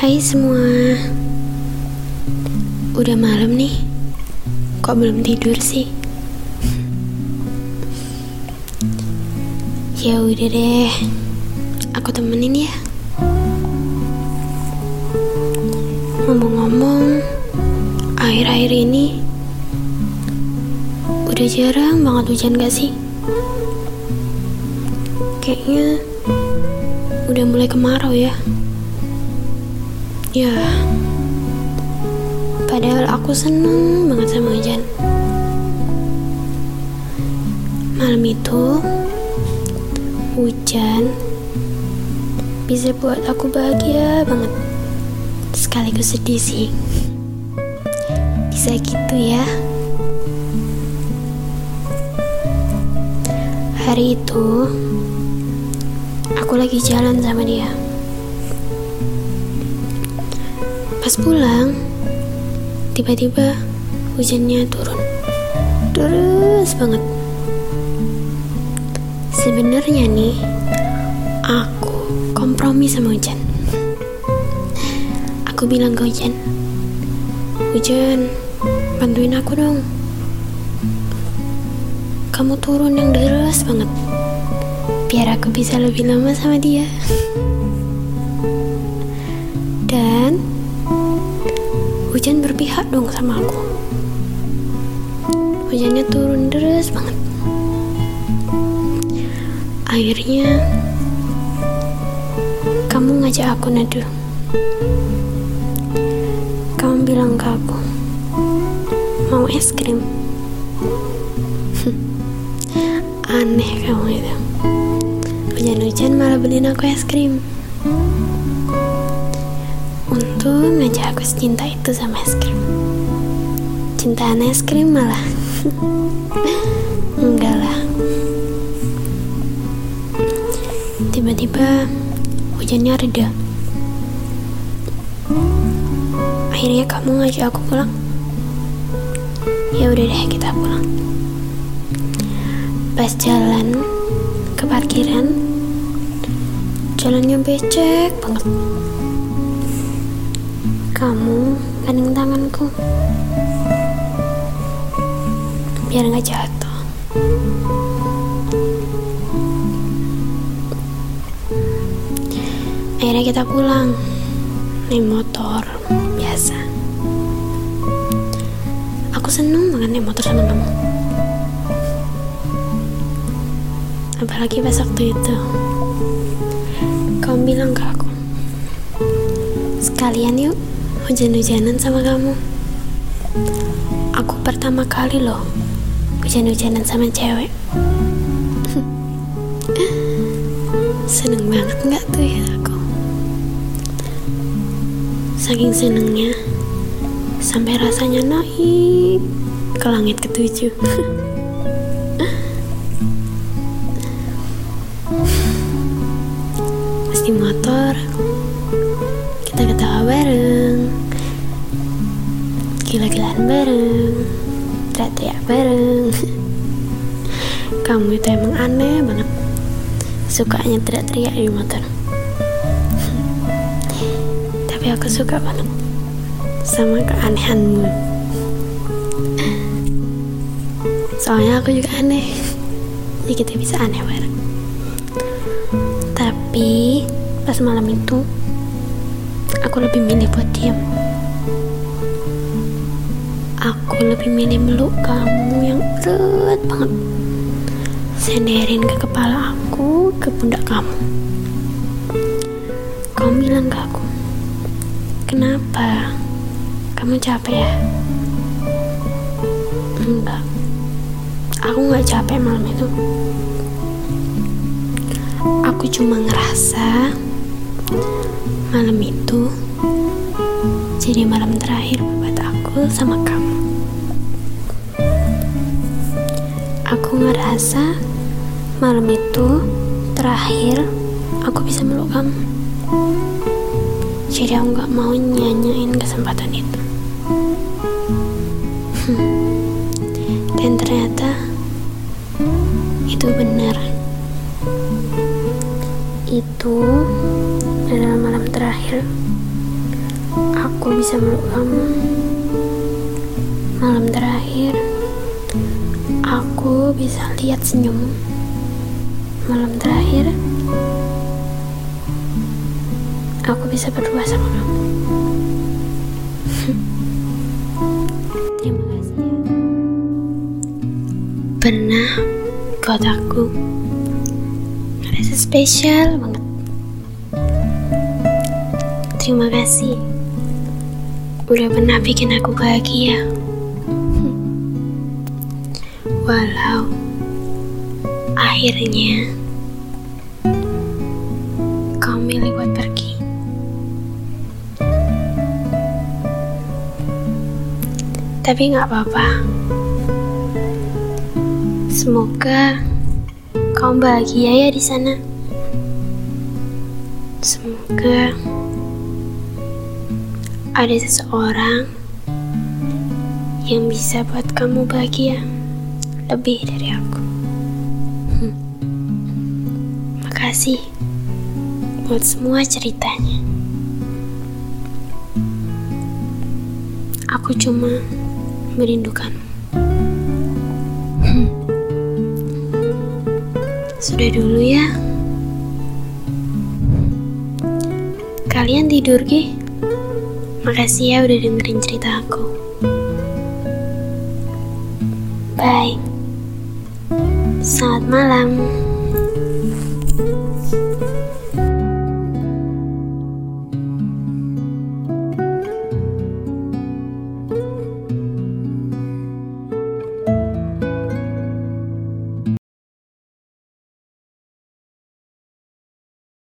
Hai semua. Udah malam nih. Kok belum tidur sih? Ya udah deh. Aku temenin ya. Ngomong-ngomong Akhir-akhir ini Udah jarang banget hujan gak sih? Kayaknya Udah mulai kemarau ya Ya, padahal aku seneng banget sama hujan. Malam itu, hujan bisa buat aku bahagia banget. Sekaligus sedih sih. Bisa gitu ya. Hari itu, aku lagi jalan sama dia. Pas pulang, tiba-tiba hujannya turun. Terus banget. Sebenarnya nih, aku kompromi sama hujan. Aku bilang ke hujan, hujan, bantuin aku dong. Kamu turun yang deras banget, biar aku bisa lebih lama sama dia. Dan hujan berpihak dong sama aku. Hujannya turun deras banget. Akhirnya, kamu ngajak aku nado. Kamu bilang ke aku, mau es krim. Aneh kamu itu. Hujan-hujan malah beliin aku es krim. Untung aja aku cinta itu sama es krim. Cintaan es krim malah. Enggak lah. Tiba-tiba hujannya reda. Akhirnya kamu ngajak aku pulang. Ya udah deh kita pulang. Pas jalan ke parkiran, jalannya becek banget kamu gandeng tanganku. Biar nggak jatuh. Akhirnya kita pulang. Naik motor biasa. Aku seneng banget naik motor sama kamu. Apalagi pas waktu itu. Kamu bilang ke aku sekalian yuk hujan-hujanan sama kamu. Aku pertama kali loh hujan-hujanan sama cewek. Seneng banget nggak tuh ya aku? Saking senengnya, sampai rasanya naik ke langit ketujuh. Pasti motor, kita ketawa bareng gila-gilaan bareng. Teriak-teriak bareng. Kamu itu emang aneh banget. Sukanya teriak-teriak di motor. Tapi aku suka banget sama keanehanmu. Soalnya aku juga aneh. Jadi kita bisa aneh bareng. Tapi pas malam itu aku lebih milih buat diam aku lebih milih meluk kamu yang berat banget. Senderin ke kepala aku ke pundak kamu. Kamu bilang ke aku kenapa? Kamu capek ya? Enggak. Aku nggak capek malam itu. Aku cuma ngerasa malam itu jadi malam terakhir buat aku sama kamu. Aku ngerasa malam itu terakhir aku bisa meluk kamu. Jadi aku gak mau nyanyain kesempatan itu. Dan ternyata itu benar. Itu adalah malam terakhir aku bisa meluk kamu. Malam terakhir, aku bisa lihat senyummu. Malam terakhir, aku bisa berdua sama kamu. Terima kasih ya. Pernah buat aku rasa spesial banget. Terima kasih udah pernah bikin aku bahagia. Walau akhirnya kau milih buat pergi. Tapi nggak apa-apa. Semoga kau bahagia ya di sana. Semoga ada seseorang yang bisa buat kamu bahagia lebih dari aku. Hmm. Makasih buat semua ceritanya. Aku cuma merindukan. Hmm. Sudah dulu ya. Kalian tidur, Gi? Makasih ya udah dengerin cerita aku. Bye. Selamat malam.